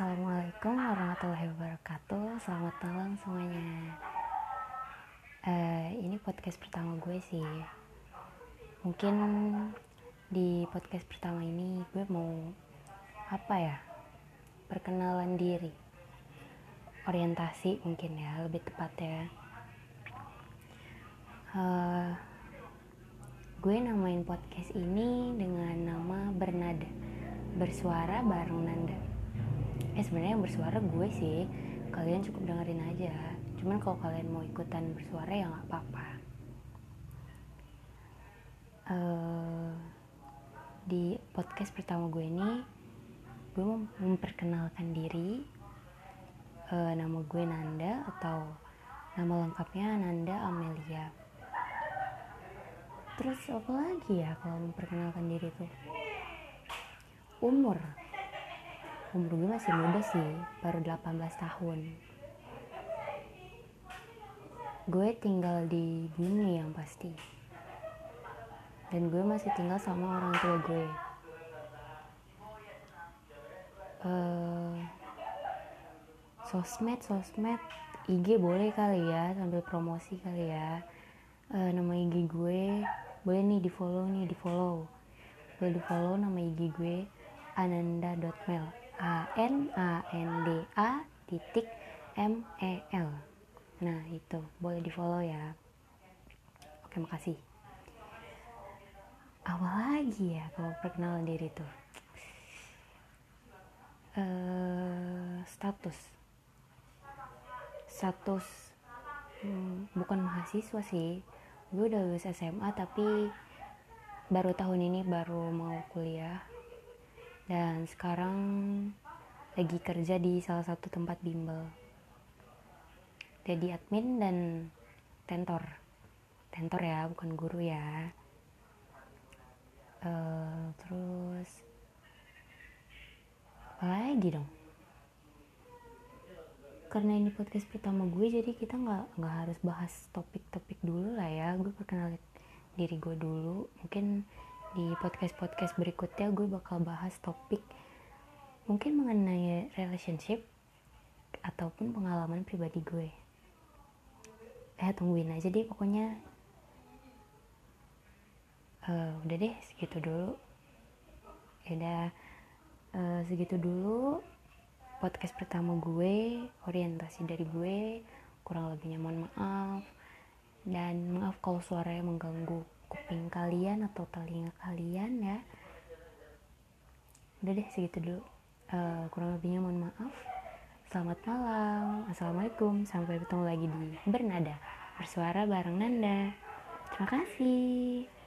Assalamualaikum warahmatullahi wabarakatuh. Selamat malam semuanya. Uh, Ini podcast pertama gue sih. Mungkin di podcast pertama ini gue mau Apa ya Perkenalan diri. Orientasi mungkin ya Lebih tepatnya. Uh, Gue namain podcast ini dengan nama Bernada. Bersuara bareng Nanda eh sebenarnya yang bersuara gue sih kalian cukup dengerin aja. Cuman kalau kalian mau ikutan bersuara ya nggak apa-apa. Uh, di podcast pertama gue ini gue mau memperkenalkan diri. Uh, nama gue Nanda atau nama lengkapnya Nanda Amelia. Terus apa lagi ya kalau memperkenalkan diri tuh? Umur umur gue masih muda sih baru 18 tahun. Gue tinggal di bumi yang pasti. Dan gue masih tinggal sama orang tua gue. Uh, sosmed sosmed IG boleh kali ya sambil promosi kali ya. Uh, nama IG gue boleh nih di follow nih di follow boleh di follow nama IG gue ananda.mel A N A N D A titik M E L. Nah itu. Boleh di follow ya. Oke makasih. Apa lagi ya kalau perkenalan diri tuh? Uh, status. Status hmm, bukan mahasiswa sih. Gue udah lulus SMA tapi baru tahun ini baru mau kuliah dan sekarang lagi kerja di salah satu tempat bimbel. Jadi admin dan tentor. Tentor ya bukan guru ya. Uh, terus apa lagi dong? Karena ini podcast pertama gue jadi kita nggak nggak harus bahas topik-topik dulu lah ya. Gue perkenalin diri gue dulu. Mungkin di podcast-podcast berikutnya gue bakal bahas topik mungkin mengenai relationship ataupun pengalaman pribadi gue. Eh tungguin aja deh pokoknya uh, udah deh segitu dulu. Ya udah uh, segitu dulu podcast pertama gue orientasi dari gue kurang lebihnya mohon maaf. Dan maaf kalau suaranya mengganggu kuping kalian atau telinga kalian ya. Udah deh segitu dulu. Uh, kurang lebihnya mohon maaf. Selamat malam. Assalamualaikum. Sampai bertemu lagi di bernada. Bersuara bareng Nanda. Terima kasih